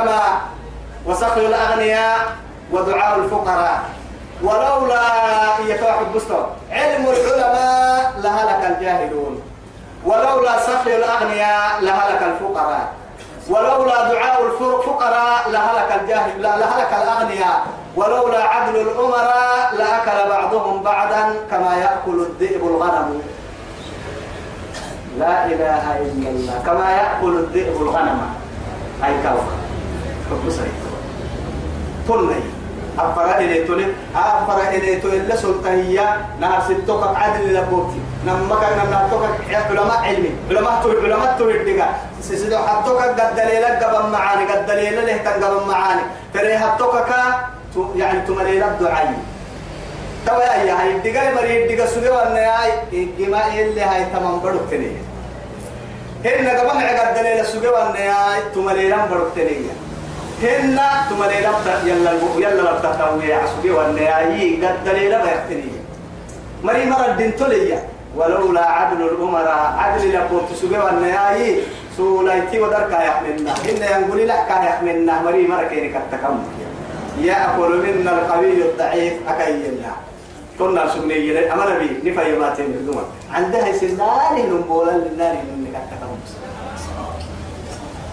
العلماء وسخي الأغنياء ودعاء الفقراء. ولولا يتوحد بستو علم العلماء لهلك الجاهلون. ولولا سخي الأغنياء لهلك الفقراء. ولولا دعاء الفقراء لهلك الجاهل لهلك الأغنياء. ولولا عدل الأمراء لأكل بعضهم بعضا كما يأكل الذئب الغنم. لا إله إلا الله. كما يأكل الذئب الغنم. أي كوكب. حب سريع تلني أفرا إلي تولي أفرا إلي تولي لسلطانية نهار ستوكك عدل لبوتي نما كان نما توكك علماء علمي علماء تول علماء تول الدقا سيسدو حطوكك قد دليلك قبل معاني قد دليل له تنقبل معاني تري حطوكك يعني تمريل الدعاء توا يا هاي الدقا مريد قبل والنهاي تمريل بدوكتني هن تمريل يلا يلا بتتوي عسوي والنهاي قد دليل بيختني مري مرة الدين تولي ولولا عدل الأمراء عدل لكم تسوي والنهاي سولايتي ودركا يحملنا. إن ينقول لا كان يحملنا. مري مرة كيني كتكم يأكل منا القوي الضعيف أكيلنا كنا سمني أما نبي نفا يماتين الدمر عندها سناني نمبولا لناني من كتكم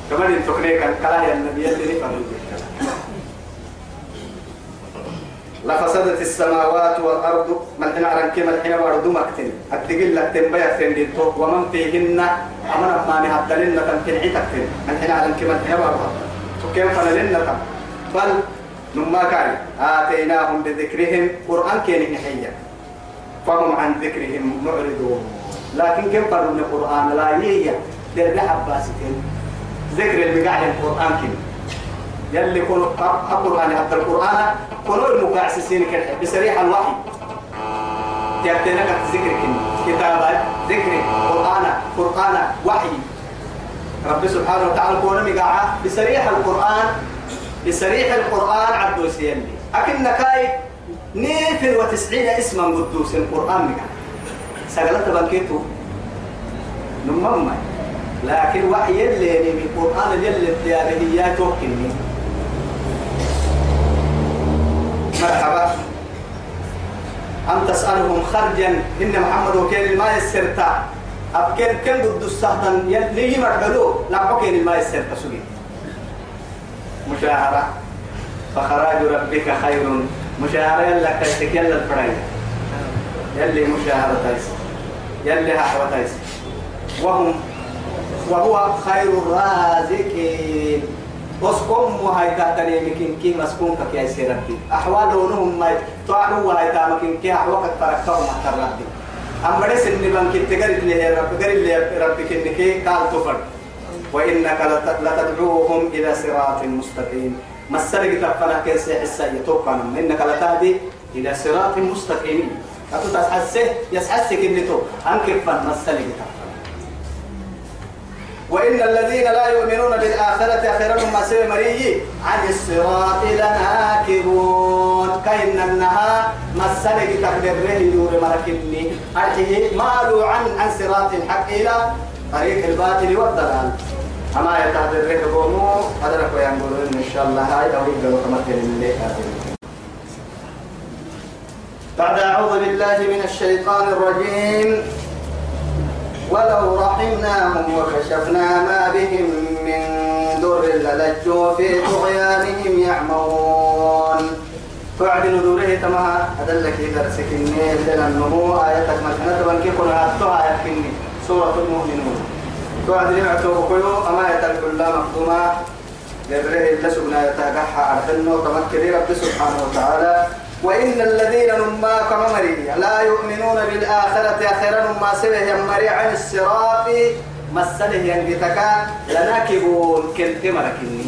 كمان التقنية كان كلاه النبي اللي لفسدت السماوات والأرض من حين عرن كما الحين وارد مكتن الدقل لك تنبيا تنديتو ومن فيهن؟ أمنا ما نهدلن تنتنعي تكتن من حين عرن كما الحين وارد كيف فللن تم؟ فل نما كان. آتيناهم بذكرهم. قرآن كين نحيا فهم عن ذكرهم معرضون. لكن كيف قالوا القرآن لا يهي درب عباسكين ذكر المقاعد القرآن كين يلي كل القرآن حتى القرآن كل المقاعسين كده. بسريح الوحي. تأتينا ذكر كتابات ذكر قرآن قرآن وحي. رب سبحانه وتعالى كون مقاعة. بسريح القرآن بسريح القرآن عبد سيلي. أكن نكاي نيفل وتسعين اسما قدوس القرآن مقاعة. سقلت بنكيتو. نمم لكن وحي اللي من القرآن اللي الديارية توكلني. مرحبا. أم تسألهم خرجا؟ إن محمد وكيل الماء السرطة. أبكين كن ضد السهطان يلي مرحلو لعبكين الماء السرطة سوي مشاهرة فخراج ربك خير. مشاهرة يلا كيتك يلا الفرعي يلي مشاهرة تيس يلي ححوة تيس وهم وهو خير الرازقين. وسكم وهاي تاتني مكين كي مسكون كي يا سيرتي أحوال لونهم ما تعلو وهاي تامكين كي أحوال فرقتهم ما تربي ام بدي سن بان كي تغري لي رب غري لي ربك انك قال تفر. وإنك لتدعوهم إلى صراط مستقيم. مسلك تفنا كيس حسا يتوقع إنك لتهدي إلى صراط مستقيم. أتتحسه يسحسك النتو أنك فن مسلك تفنا وإن الذين لا يؤمنون بالآخرة أخيرا ما سوى مريي عن الصراط لناكبون. كأن أنها مسلك تقدره يدور مركني. أرحيه مالوا عن عن صراط الحق إلى طريق الباطل والضلال. أما يتحدث قوموا أدرك وينقلون إن شاء الله. هاي أو يقدروا كمثل اللي بعد أعوذ بالله من الشيطان الرجيم. ولو رحمناهم وكشفنا ما بهم من ضر للجوا في طغيانهم يعمهون. تعدل دوره تما أدلك درسك إني لنا النمو آياتك مجنة وانكي كنا أتوها يكني سورة المؤمنون. تعدل يعتوه كيو أما يتلك الله مقدومة. لبره إلا سبنا يتاقحها تمكري رب سبحانه وتعالى. وإن الذين نما كما مري لا يؤمنون بالآخرة آخرا نما سبه يمري عن الصراط مسله ينبتك لناكبون. كنت مركني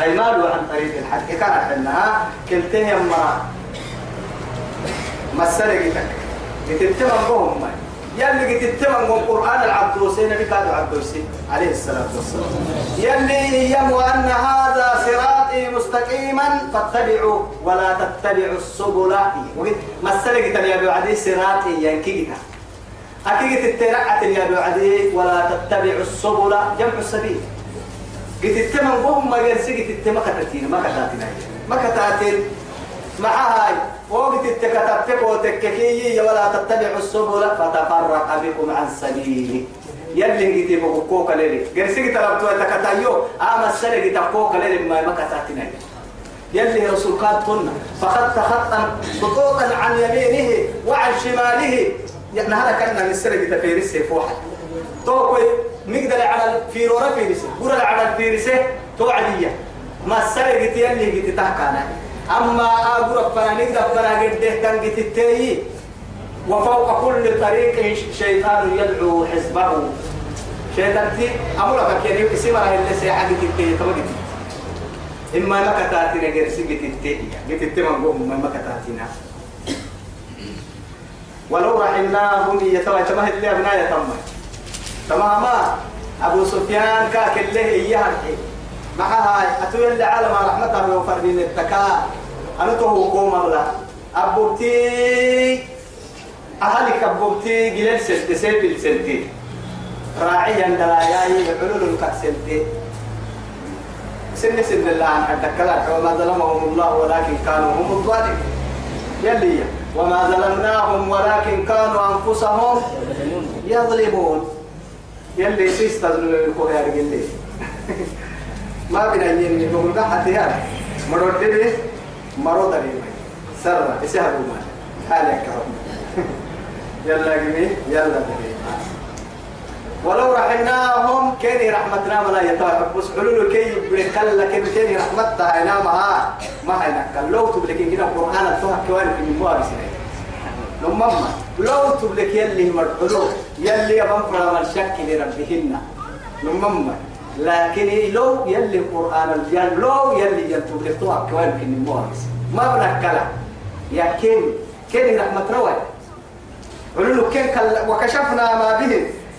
أي مالوا عن طريق الحق. كانت أنها كنت يمرا مسله يتك يتتمم بهم يلي قد من القرآن العبدوسي نبي كادو عبدوسي عليه الصلاة والسلام. يلي يم أن هذا صراطي مستقيما فاتبعوا ولا تتبعوا السبل. مسألة قد يا بعدي صراطي ينكيها أكيد الترعة يا بعدي ولا تتبعوا السبل جمع السبيل. قلت التمن وهم ما يرسي قلت التمن كتاتين ما كتاتين. ما كتاتين. مع هاي وقت التكتبتك وتككي ولا تتبعوا السبل فتفرق بكم عن سبيله يلي قلت بكوكا ليلي. قرسي تربتوا تكتايو آما السنة كوكا ليلي ما ما كتاتين يلي رسول قاد طن فخط خطا خطوطا عن يمينه وعن شماله. هذا كان من السنة قلت في رسي توقي مقدر على الفيرورة فيرسه قرر على الفيرسه توعدية. ما السرق يلي قلت تحكانا أما أقول فنا نقدر فنا قد كان قلت التاي وفوق كل طريق شيطان يدعو حزبه. شيطان تي أمرك يعني اسم راه اللي سيحة قلت التاي إما ما كتاتنا قرسي قلت التاي قلت التاي ما ما كتاتنا ولو رحمناهم يتوى تمهد لي أبناء تمام تماما. أبو سفيان كاك اللي إياه مع هاي أتوي اللي عالم رحمته وفردين التكاء أنا تو قوم أبلا أبوتي أهلك أبوتي جلال سنت سنت سنتي. راعيا دلاياي حلول كسنتي سن سن الله عن حدك وما ظلمهم الله ولكن كانوا هم الظالمين يلي وما ظلمناهم ولكن كانوا أنفسهم يظلمون. يلي سيس تظلم الكوه يا رجلي ما بنا يني بقول ده حتى يا مرود دي مرود دي سر اسهل ما حالك يلا جميل. يلا دي ولو رحمناهم كان رحمتنا ولا يتوقف. بس حلول كي بكلا كي كان رحمتها أنا ما ما هنا لو تبلكين كده القران التوه كوان من موارسين لما لو تبلك يلي مرحلو يلي يبان فرما الشك لربهن. لما لكن لو يلي القرآن الجان لو يلي ينتبلك توها كوان كن الموارس ما بنكلا يا كين كين رحمة روي. علولو كين كل وكشفنا ما به.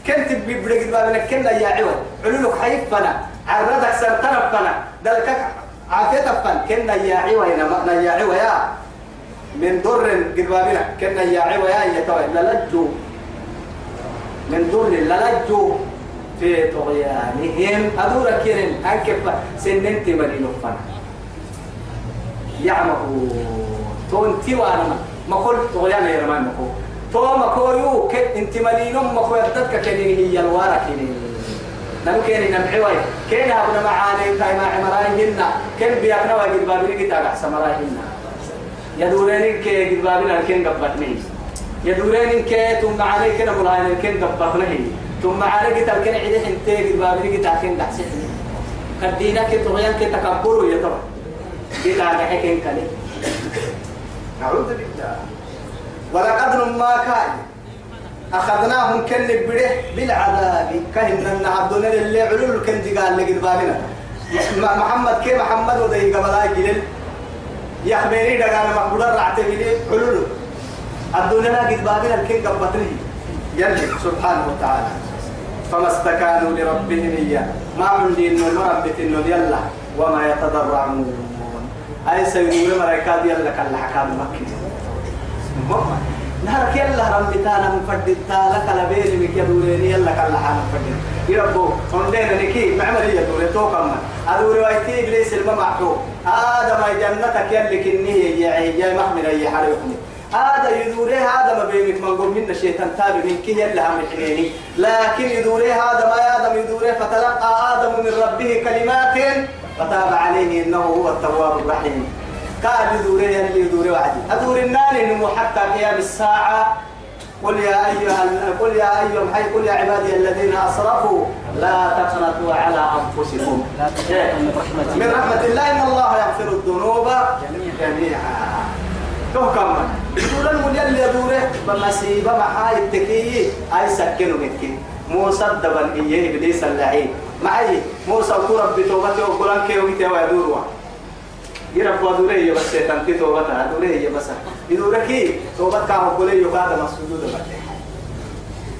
كنت ببرق بابنا كنا يا عوض. علولو حيفنا عرضك سرطنفنا دلك عافيتفن كنا يا عوض يا عوض يا. من در قربابنا كنا يا عوا يا يتوي للجو من در للجو في طغيانهم أدور كيرن أنكف سننت مدينة فنا يعمهو تون تيوانا ما كل طغيان يا رمان مكو تو ما كويو ك انت مدينة ما كو يدتك كنين هي الوارا كنين نم كيني نم عوي كين أبنا معاني كاي مع عمراهن كين بيابنا واجد بابنا كتاب أحسن مراهن يدورين كي قبابنا كين قبطني يدورين كي ثم عليك كنا ملاين كين قبطني ثم عليك تلكن عيد حنتي قبابنا كي تاكين دحسحني كدينا كي طغيان كي تكبروا يا ترى كي تاكين كين كلي أعوذ بالله. ولقد ما كان. أخذناهم كن بره بالعذاب. كهن عبدنا اللي علول كن قال لقد بابنا محمد كي محمد ودي قبلا جلل. يخبرني دعانا مقبول رعته بلي حلول الدنيا قد بابنا الكين قبطني. يلي سبحانه وتعالى. فما استكانوا لربهم إياه. ما عندي إنه مربت إنه يلا. وما يتضرعون. أي سيقول مريكاد يلا كلا حكام مكي نهارك يلا رمبتانا مفدد. تالك لبيني مك يدوريني يلا كلا حام مفدد. يربو عندنا نكي. معمل يدوري توكم أدوري وايتي إبليس هذا ما جنتك يلي كنيه يا يا محمد يا حريقني هذا يدوري هذا ما بينك من قول منا شيطان تابع من كي يلا هم حنيني. لكن يدوري هذا ما آدم يدوري فتلقى آدم من ربه كلمات فتاب عليه إنه هو التواب الرحيم. قال يدوري يلي يدوري وعدي. أدور النار إنه حتى قيام الساعة. قل يا أيها قل يا أيها حي قل يا عبادي الذين أسرفوا لا تقنطوا على أنفسكم. من رحمة الله. إن الله يغفر الذنوب جميعا. تهكم يقول المول يلي يدوره بمسيبة محاي التكي أي سكنوا منك موسى دبل إيه إبليس اللعين. معي موسى وكرب بتوبته وقرآن كي وقته ويدوروا يرب ودوري بس تنتي توبتها دوري بس. يدورك توبت كان قولي يقاد مسجود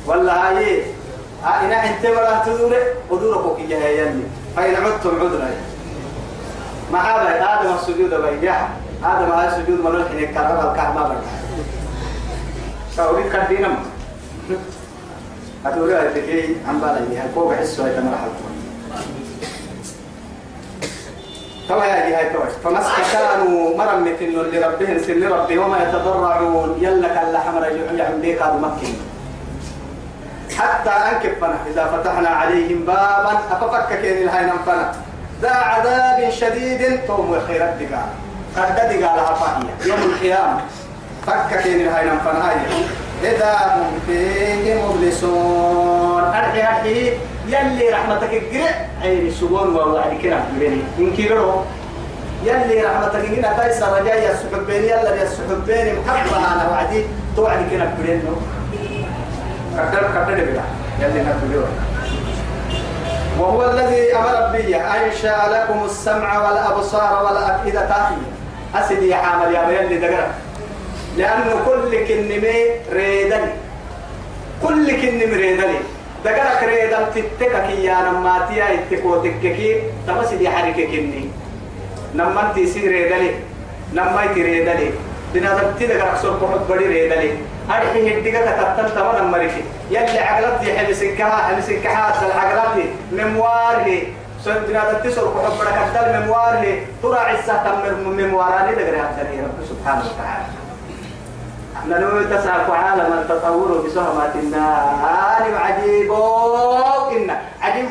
ولا هاي إن أنت مرة تدور ودورك كي يلي. فإن عدتم عذرا ما هذا السجود بيجاه هذا ما السجود من الحين كرر الكعبة بيجاه فأريد كدينم أدوري هاي تكي عم بالي هاي فوق حسوا هاي تمر حلقة توا يا جهاي توا فما استكانوا مرمت لربهم سن ربي وما يتضرعون. يلا كلا حمر يعم بيك هذا مكين حتى أنكفنا إذا فتحنا عليهم بابا أففك كين الهين فنا ذا عذاب شديد توم الخيرات دقا قد دقا لها فاهية يوم القيامة فك كين الهين فنا إذا هم مبلسون أرحي أرحي يلي رحمتك القرع عين السبون ووعد كنا بيني إن كيرو يلي رحمتك القرع تايس رجاء يسحب بيني يلا يسحب بيني محبة أنا وعدي توعد كنا بيني كدر كدر بلا يلي نبليو وهو الذي أمر بي أنشأ لكم السمع والأبصار والأفئدة أسدي يا حامل يا يلي دقرأ لأنه كل كنمي ريدني. كل كنمي ريدني. دقرك ريدن تتكك يا نماتيا اتكو تككي. تمسي دي حركة كني. نمان تيسي ريدني. نما يتريدني بنادم تدقرك سوق حب بدي ريدني. أرحي هدقة كتبتن تمام نمريكي يلي عقلتي حبسنكها حبسنكها العقلتي ممواره سن بنادم تسوق حب بدك الدل ممواره تراعي السهتم ممواراني دقري هذا رب سبحانه وتعالى. نلو تسعك عالم التطور بسهمات النار عجيب إن. عجيب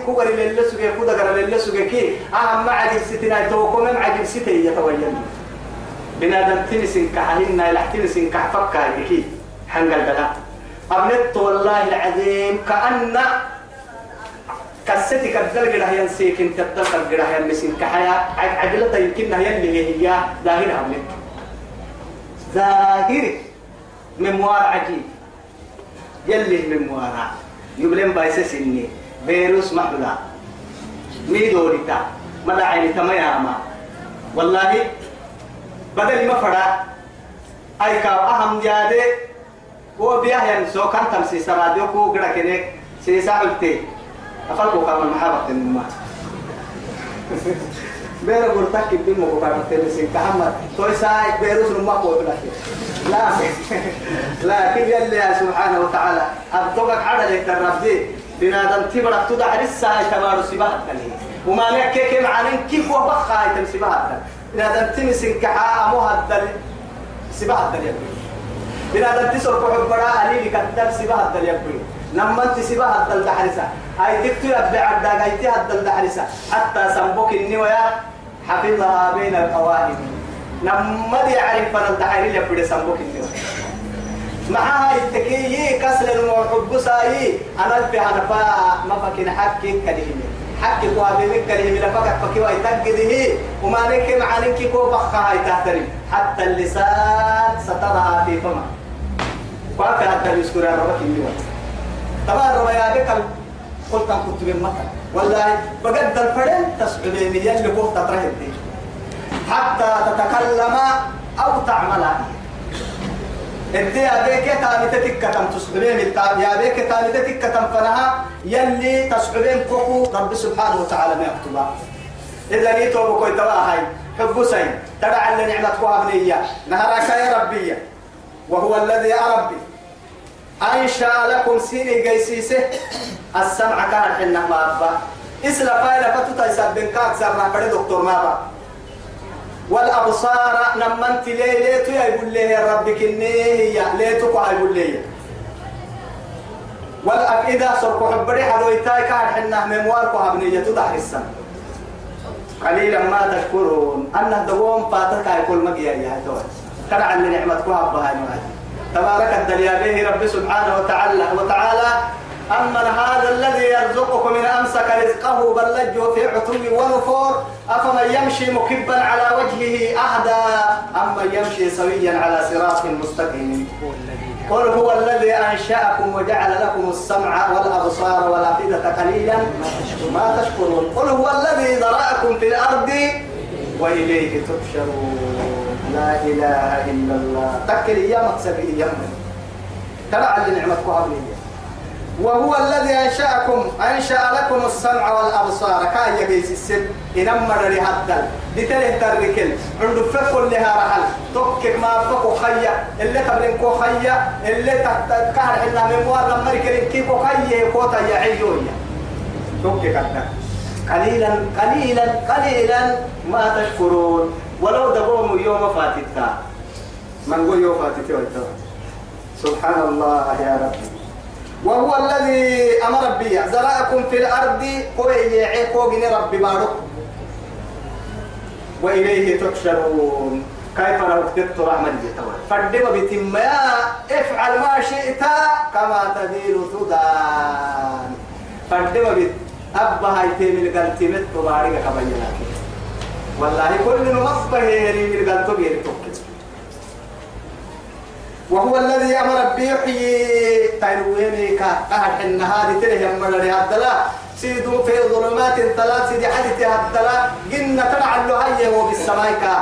سوغي كودا غر اللي سوغي كي. أهم عجيب ستنا توكم عجيب ستي يتوين بنادم تنسن كحهن إلى تنسن كحفكا كي حنقل بلا. أبنت والله العظيم كأن كستي كدل قد هي نسيك انت تدخل قد هي نسين كحيا عجلة يمكن هي اللي هي ظاهرة أبنت ظاهري مموار عجيب. يلي مموار يبلن بايس سني فيروس محلا ميدوريتا مدى عيني تمياما. والله بدل ما فدا أي كاو أهم جادي هو بياه ينسو. كان تمسي سراديو كو قدا كنك سيسا قلتي. أفرقوا كمان محابة النما بيرا برتاك يبين مو كان تلسين كهما توي ساي بيروس نما كو لا. لكن يلي سبحانه وتعالى. أبتوك على لك الرب بنادم تبرك تدع لسه تبارو سباحة وما لك كيف معنين كيف وبخا يتم سباحة بنادم تمسن كحا مهدل سباحة يبي بنادم تسر كحب برا أليلي كتب سباحة يبي لما انت سباحة الدحرسة. هاي تكتب بعد هاي تهد الدحرسة. حتى سنبوك النوايا حفظها بين القواعد لما دي عارف فن الدحري بدي سنبوك النوايا معها التكيي كسر وحب ساي. أنا في أنا فا ما فكين حكي كلمه حكي كو ابي كلمه لفقك فكي واي تقده وما لك معانك كو بخها تحترم حتى اللسان سترها في فمه. وافي حتى يذكر ربك النوايا طبعا ربيا بك قلت كنت بالمثل والله بقد الفرن تسعدين يلي قلت ترهد حتى تتكلم أو تعمل انت يا بيك تاني تتكتم تسعدين يا بيك تاني تتكتم فنها يلي تسعدين كوكو. رب سبحانه وتعالى ما يكتبها إذا نيتو بكوي تواهي حب سين تدع اللي نعمتك وابنية نهرك يا ربي. وهو الذي يا ربي. أنشأ لكم سيني قيسيسه السمع كان حنا ما أبا. إسلا فايلة فتوتا يسبن كاك سرنا بدي دكتور مابا والأبصار نمنت ليه ليتو يقول لي يا ربك إني هي. ليتو يقول لي والأفئدة سرقوا حبري حلويتاي كان حنا ممواركو هبنية تدحر السن قليلا ما تشكرون. أنه دوم فاتك يقول مقيا يا توي كان عن نعمتكم أبها تبارك الدنيا به رب سبحانه وتعالى. وتعالى أمن هذا الذي يرزقكم من أمسك رزقه بل لجوا في عتو ونفور. أفمن يمشي مكبا على وجهه أهدى أمن يمشي سويا على صراط مستقيم. قل هو الذي أنشأكم وجعل لكم السمع والأبصار والأفئدة قليلا ما تشكرون. قل هو الذي ذرأكم في الأرض وإليه تحشرون. لا إله إلا الله. تكل يا مقصد يا تبع لنعمتك هذه وهو الذي أنشأكم أنشأ لكم السمع والأبصار. كان يجيس السن. إنما ري هدل دتله تركل عند فكل لها رحل توكك ما فكو خيا اللي قبلن كو خيا اللي تحت كهر حنا من موار لما ركلن كيكو خيا كوتا يا عيويا توكك هدل قليلا قليلا قليلا ما تشكرون. ولو دقوم يوم فاتتا من قول يوم فاتتا سبحان الله يا رب. وهو الذي أمر بي. زرعكم في الأرض كوي يعيكو ربي بارك وإليه تحشرون. كيف لو كتبت رحمة جتوا فردم بتم افعل ما شئت كما تدين تدان فردم بت أبا هاي تيمي لقلتي مت تبارك كبيرك والله كل نمصبه يلي من قلتو بيري وهو الذي أمر بيحيي تنويني كأهل النهار تره يمر هدلا. سيدو في ظلمات ثلاث سيدي حدث هدلا. قلنا تبع اللهية وبالسماء كا.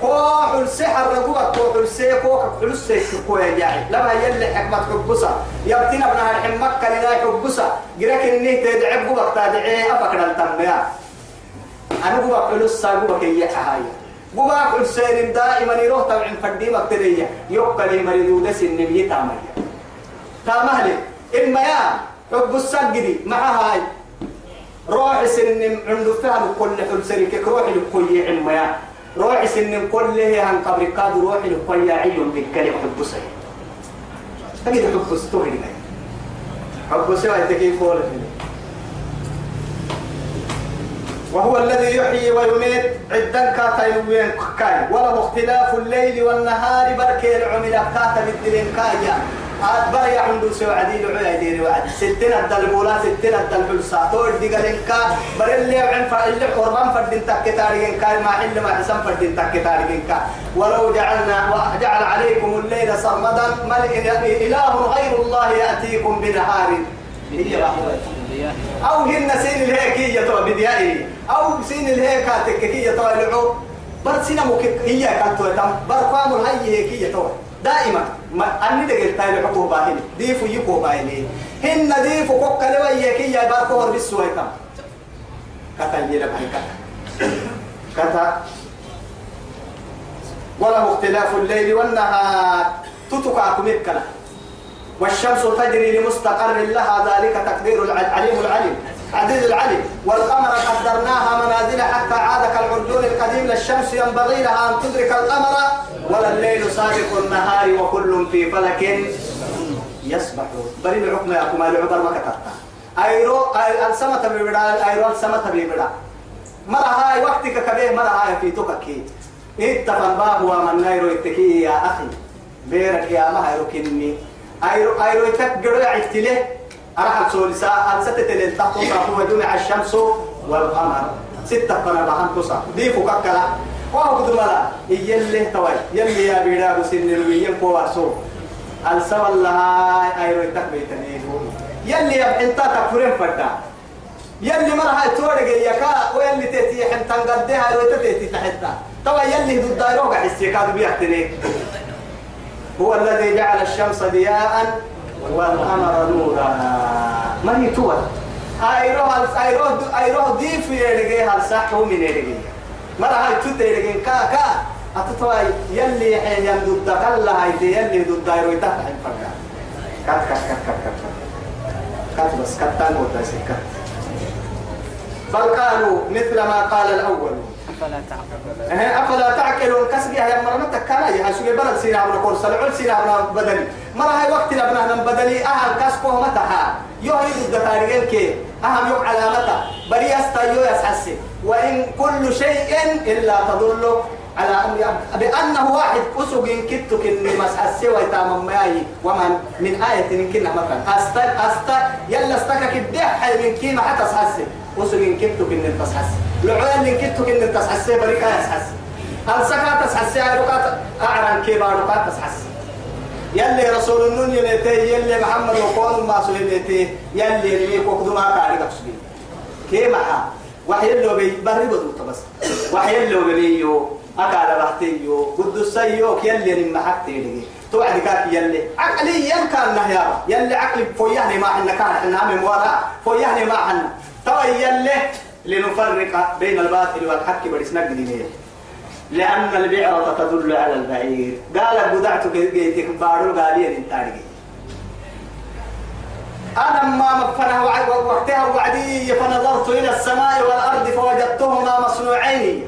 كوح السحر رقوة كوح السي كوح السي كوح يعني. لما يلي حكمة حبسة يبتنا ابنها الحمك لنا حبسة قرأك إني تدعب وقت تدعي أفكر التنبيا أنا قوة حلسة قوة كي يحايا قوة حلسين دائما يروح تبع فردي مكترية يوكل مريدو دس النبي تامية تامهلي إما يا حب السجدي مع هاي روح سن عنده فهم كل حلسين كيك روح لكي عما يا روح سن كل هي عن قبر كاد روح لكي عيون بالكلمة حب سي تجد حب ستوري حب سي تكيف فول وهو الذي يحيي ويميت. عدا كاتا وين كاي. وله اختلاف الليل والنهار بركي العمل كاتا بالدلين كايا. عاد بريا عنده سوى عديل ديري وعد ستين الدلبولا ستين الدلبلسا تور ديغلين كا. بريلي وعن فايل قربان فردين تكتارين كاي. ما حل ما حسن فردين تكتارين كا. ولو جعلنا وجعل عليكم الليل سرمدا. ملئ إله غير الله يأتيكم بنهار. هي أو هن سين الهيكية تو بديائي. أو سين الهيكة تككية تو العو بر سينا مكك هي كاتو تام بر قام الهي هيكية تو دائما ما أني دقل تايل حقوق باهين ديفو يكو باهين هن ديفو كوكا لوا هيكية بر كور بسوي تام كتا يلا باهي كتا كتا. وله اختلاف الليل والنهار. تتكاكم الكلام والشمس تجري لمستقر لها ذلك تقدير العليم العليم عزيز العليم والقمر قدرناها منازل حتى عاد كالعرجون القديم للشمس ينبغي لها أن تدرك القمر ولا الليل سابق النهار وكل في فلك يسبحون بل الحكم يا كما العبر ما كتبتا ايرو السماء بيبدا أيرو السماء بيبدا مرة هاي وقتك كبيه مرة هاي في توككي اتفن باب ومن نيرو اتكي يا أخي. بيرك يا ما هيرو كني. أيرو أيرو تكجر عتله أرحل سول ساعة ستة تلين تحت صافو ودمع الشمس والقمر. ستة فنا بحن تصا ديفو ككلا وهو قد ملا يلي توي. يلي يا بيرا بسن الوين كواسو السوى لها أيرو تكبيتني يلي انت تكفرين فدا يلي مرها تورق يكا ويلي تيتي حن تنقدها ايرو تيتي تحتها توا يلي ضد دايروغا حسي كادو بيحتني. هو الذي جعل الشمس ضياء والقمر نورا. من يتوى ايرو هل ايرو ايرو دي في يدغي هل صح من يدغي مرة هاي تدري كا كا. أتتوى يلي حين يمدد كلا هاي يلي ضد ايرو يتحت الفرقة كات كات كات كات كات. كات بس. كتان وتاسكت بل قالوا مثل ما قال الأول. أفلا تعقلون أفلا تعقلون كسبي هي مرة كان يا شو بلد سينا من كورس العل سينا من بدني. مرة هاي وقت لبنا من بدني أهم كسبه متى ها يهيد الدكارين كي أهم يوم علامته بري استيو يسحسي وإن كل شيء إلا تدل على أن بأنه واحد أسوق إن كنت كن مسحسي ويتام ماي ومن من آية إن كنا مثلا أست أست يلا استكك الدح من كيما حتى سحسي أسوق إن كنت كن تسحسي لعوان إن كنت كن تسحسي بريكا يسحسي هل سكا تسحسي عروقات أعران كيما عروقات تسحسي يلي رسول النون يلتي يلي محمد وقول ما سلمتي يلي اللي وقدما كاري قصدي كيما وحي اللي بي بري بدو بس. وحي اللي بيو أكاد بحتيو قدس سيوك يلي نما حكتي لي توعد كاك يلي. عقلي كان نهيا يلي عقلي فويهني ما حنا كان حنا من ورا فويهني ما حنا. توا يلي لنفرق بين الباطل والحق برسنا قديمية لأن البعرة تدل على البعير. قال بدعت جيتك بارو قال لي انت أنا ما مفنها وقتها وعدي فنظرت إلى السماء والأرض فوجدتهما مصنوعين.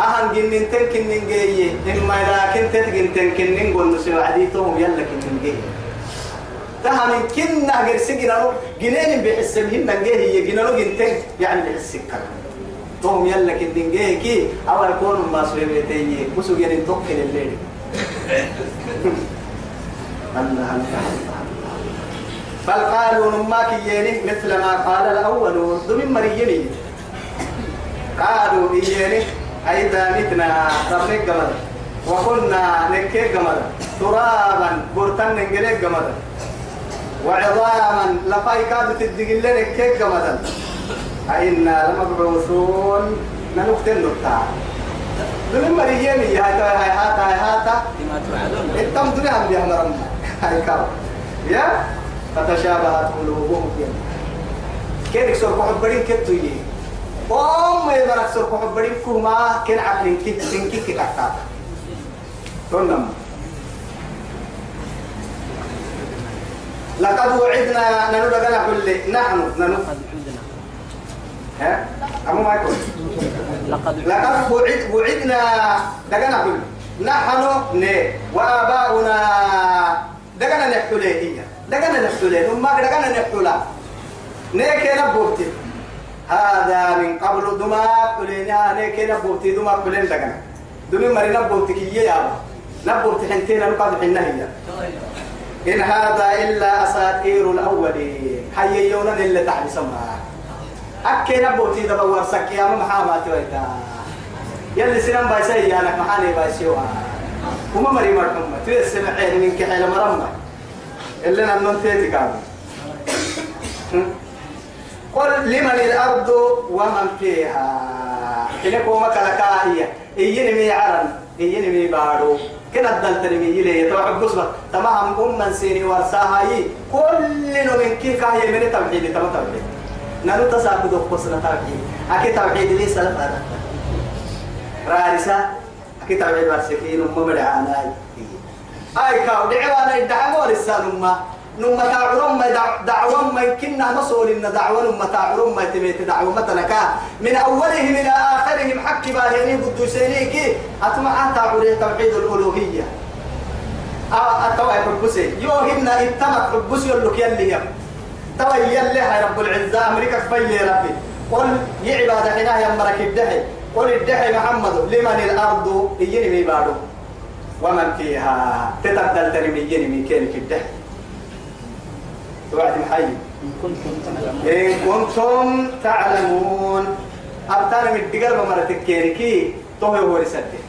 أهن جنين تنكن نجي إما لكن تتجن تنكن نقول نسي وعديتهم يلا كن نجي تها من كنا غير سجنا جنين بحس بهن نجي هي جنالو جنتين يعني بحس كنا توم يلا كن نجي كي أول كون ما سوي بيتي بسوا جنين توكل الليل. الله الله بل قالوا نماك ييني مثل ما قال الأولون دم مريني قالوا إياني أيضا متنا ربك جمد وكنا نكيك جمد ترابا برتن نجلك جمد وعظاما لفاي كادت الدقل نكيك جمد أئنا لمبعوثون. ننقتل نقطع دم مريني هاي هاي هاتا هاي هاتا التم دنيا بيها مرمى هاي كاو. يا؟ فتشابهت قلوبهم كيف سور كحبرين كتو يي قوم يدرك سور كحبرين كوما كن عقلين كي تنكي كي كتا تنم لقد وعدنا ننو دغنا كل نحن ننو. ها؟ أمو ما يقول لقد لقد وعد وعدنا دغنا كل نحن نه وآباؤنا. دغنا نحلي هي؟ دغنا نحلي ثم دغنا نحلا نيك نبوتي هذا من قبل دما قلنا نيك نبوتي دما قلنا دغنا دمي مري نبوتي كي يا نبوتي حنتين نقعد حنا هي. إن هذا إلا أساطير الأولين. حي يونا اللي تحت سماها أكي نبوتي دبا ورسك يا محاماتي ويتا يلي سنان بايسي يا لك محاني بايسيوها وما مري مرحوم. تريد سمعين من كحيل مرمى اللي نمنون تيتي كامل قل لمن الأرض ومن فيها. إنك وما كلكاهية إيني مي عرن. إيني مي بارو. كنا الدلتني مي يلي يتوحب بصبة تمام أم سيني ورساها يي. كل من كي كاهية من توحيد تم توحيد. نانو تساقط قصنا توحيد. أكي توحيد لي سلف هذا رارسة أكي توحيد ورسكين أم مدعانا أي كاو دعوانا الدعوة لسان أمه نما تعرم ما دعوة ما كنا نصول إن دعوة نما تعرم ما تبيت دعوة مثلا من أولهم إلى آخرهم حق باهيني قدوسيني كي. أتمع تعوري توحيد الألوهية. أتوى حبسي يوهن إتمت حبسي يلوك يلي يم. توى يلي هاي رب العزة. أمريكا كفاية ربي. قل يعباد حنا يمرك الدحي قل الدحي محمد. لمن الأرض؟ يجيني ميبادو. ومن فيها؟ تتبدل ترمي يجيني ميكيني الدحي توعد محي إن كنتم تعلمون. إن كنتم تعلمون. أبتان من الدقل بمرتك كيركي. توه هو رسالته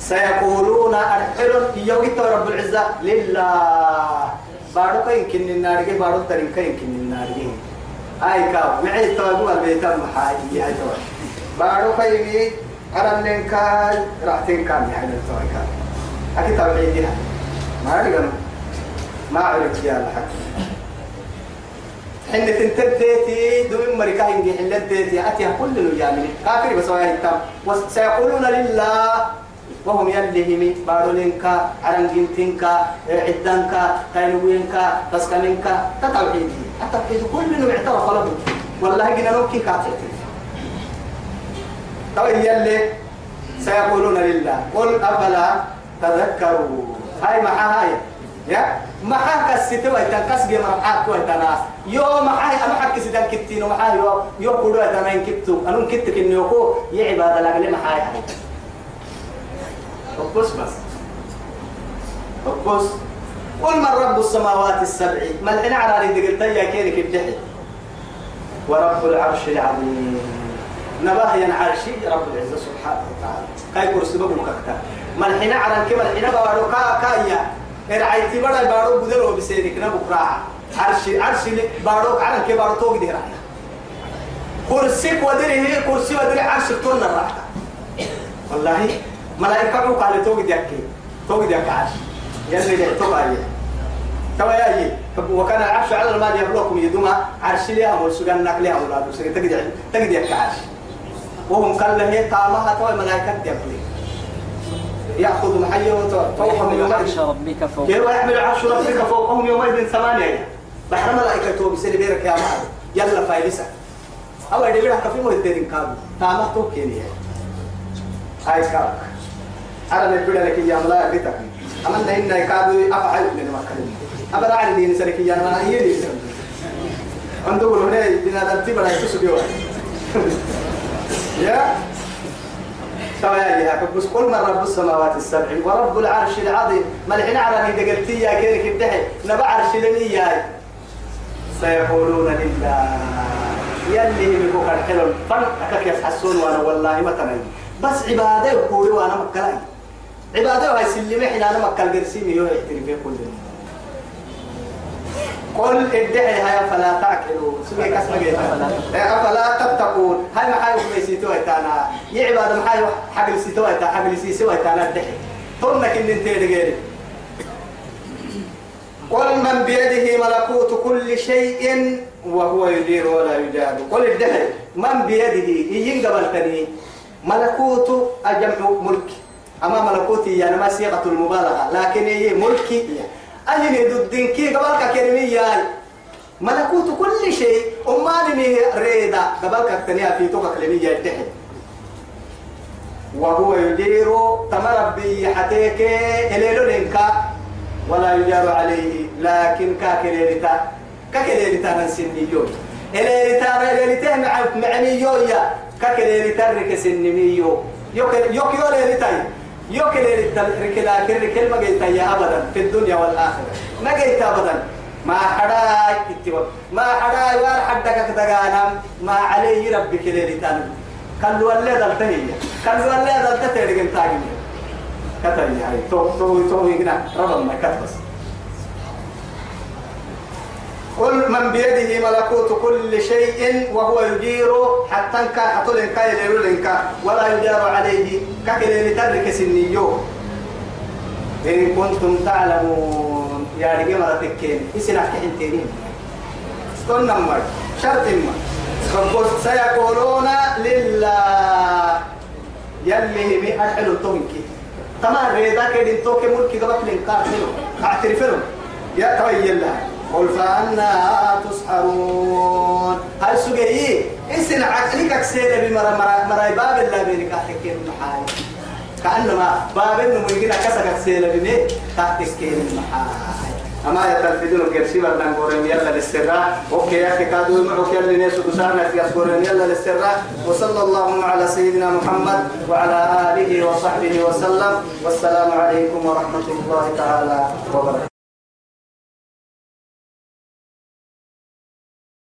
سيقولون أرحل. يوم رب العزة. لله. بارو كاين كن النار كي بارو ترين كاين كن النار كي أي كاو. معي توابو البيت المحاي هاي تو بارو كاين أرن لنكاي. راحتين كان يعني التوي كان أكيد توحيدها ما أدري ما عرفت يا الحق. حين تنتديتي دوم مريكا ينجي حين لديتي أتيها كل اليامين كافر بس وهي التام وسيقولون لله وهم يلهمي. بارولينكا عرنجينتينكا عدانكا تاينوينكا تسكنينكا تتوحيدي. التوحيد كل من اعترف له. والله قلنا نوكي كاتب طيب يلي؟ سيقولون لله. قل أفلا تذكروا هاي مع هاي يا ما حاك الستوى تنكس جمع حاك وتناس يوم حاي أنا حك ستان كتين وحاي يو. يو كودو أنا إن كتو. أنا كتك إنه يكو يعباد لقلي ما حاي حاي بس. بس بس قل من رب السماوات السبع؟ ما الحين على اللي قلت يا كينك الدحي ورب العرش العظيم. نباه عرشي. رب العزة سبحانه وتعالى. كاي كرسي بقول كتا ما الحين على كما الحين بقولوا كا كايا. رعيتي بڑا بارو بدلو بسيرك نبو قراعة عرشي عرشي بارو على كي بارو توق دي راحة كرسيك ودري هي كرسي ودري عرشك تونا راحة والله ملائكة قال توق دي أكي توق دي أكي عرش. يلي دي توق أيه توا يا وكان العرش على المال يبلوكم يدوما. عرش ليها والسجن نقل ليها بس تجد تجد يا عرش وهم قال له هي طعمها توا ملائكة دي أكي يأخذ محيه فوقهم ويحمل يومئذ. عرش ربك فوق. كيف يحمل عرش ربك فوقهم يومئذ ثمانية. بحر ملائكة بسني بيرك يا معلم. يلا فايلسة أول دي بيرك في مهدين كابو تامه توكيني هاي كابك على ما يقول لك يا ملا بيتك. أما إن كابو أفعل من كلمة أبدا على دين سلك يا ما هي دي عنده هنا بنا دلتي بلا يسوع يا سوايا بس قل من رب السماوات السبع ورب العرش العظيم. ملحنا على ميدا قلتي يا كيرك الدحي نبع عرش لني سيقولون لله. يلي بيكو كالحلم فن أكاك يسحسون وأنا والله ما تنين بس عبادة يقولي وأنا مكلاي. عبادة وهي سلمي حين أنا مكال قرسيمي يوه يحترفي كل قل ادعي هيا فلا تأكلوا. سوي كسمه أفلا تتقون. هاي ما حايو بيسيتو ايتانا يعباد ما حايو حق سيتو ايتا حق سيسو ايتانا ادعي ثم كن انت دغيري قل من بيده ملكوت كل شيء وهو يدير ولا يجاد. قل ادعي. من بيده يجين قبلتني ملكوت اجمع ملك. أما ملكوتي يعني ما صيغه المبالغة لكن هي ملكي يعني أهل ضدين كي قبلك كلمية ملكوت كل شيء. أماني ريدا. قبلك تنيا في توك كلمية يتحد وهو يدير تمربي حتيك إليلو لنكا ولا يجار عليه. لكن كاكليلتا. كاكليلتا نسنيون إليلتا إليلتا مع معنيو يا كاكليلتا ركسنميو يوك يوك يوليلتا يوكل ركلا كل ما جيت يا أبدا في الدنيا والآخرة ما جيت أبدا ما حدا اتوا ما حدا وار حدك كتغانا ما عليه ربك ليلي تاني كل ولا دلته هي كل ولا دلته تيرجن تاجي كتاي هاي تو تو تو هنا ربنا كتبس قل من بيده ملكوت كل شيء وهو يجير حتى انك حتى لنك يليرو لنك ولا يجار عليه. ككل لترك سنيو. إن كنتم تعلمون. يا رجال مرتكين إسنا حنتين استنى نمر شرط ما سيقولون لله. يلي مي أحلو تونكي تمام. ريدا كدين توكي ملكي قبل لنكار اعترفوا يا تويل الله. قل فأنا تسحرون. هاي سجي إسن عقلك أكسير بمرا مرا مرا باب الله بينك. أحكي المحاي كأنما باب إنه يجينا كسر أكسير بمي تحكي المحاي أما يتلفدون كرسي بدنا نقول يلا للسراء أوكي يا أخي كادو معك يلا ناس كسانا يذكرون يلا للسراء وصلى اللهم على سيدنا محمد وعلى آله وصحبه وسلم. والسلام عليكم ورحمة الله تعالى وبركاته.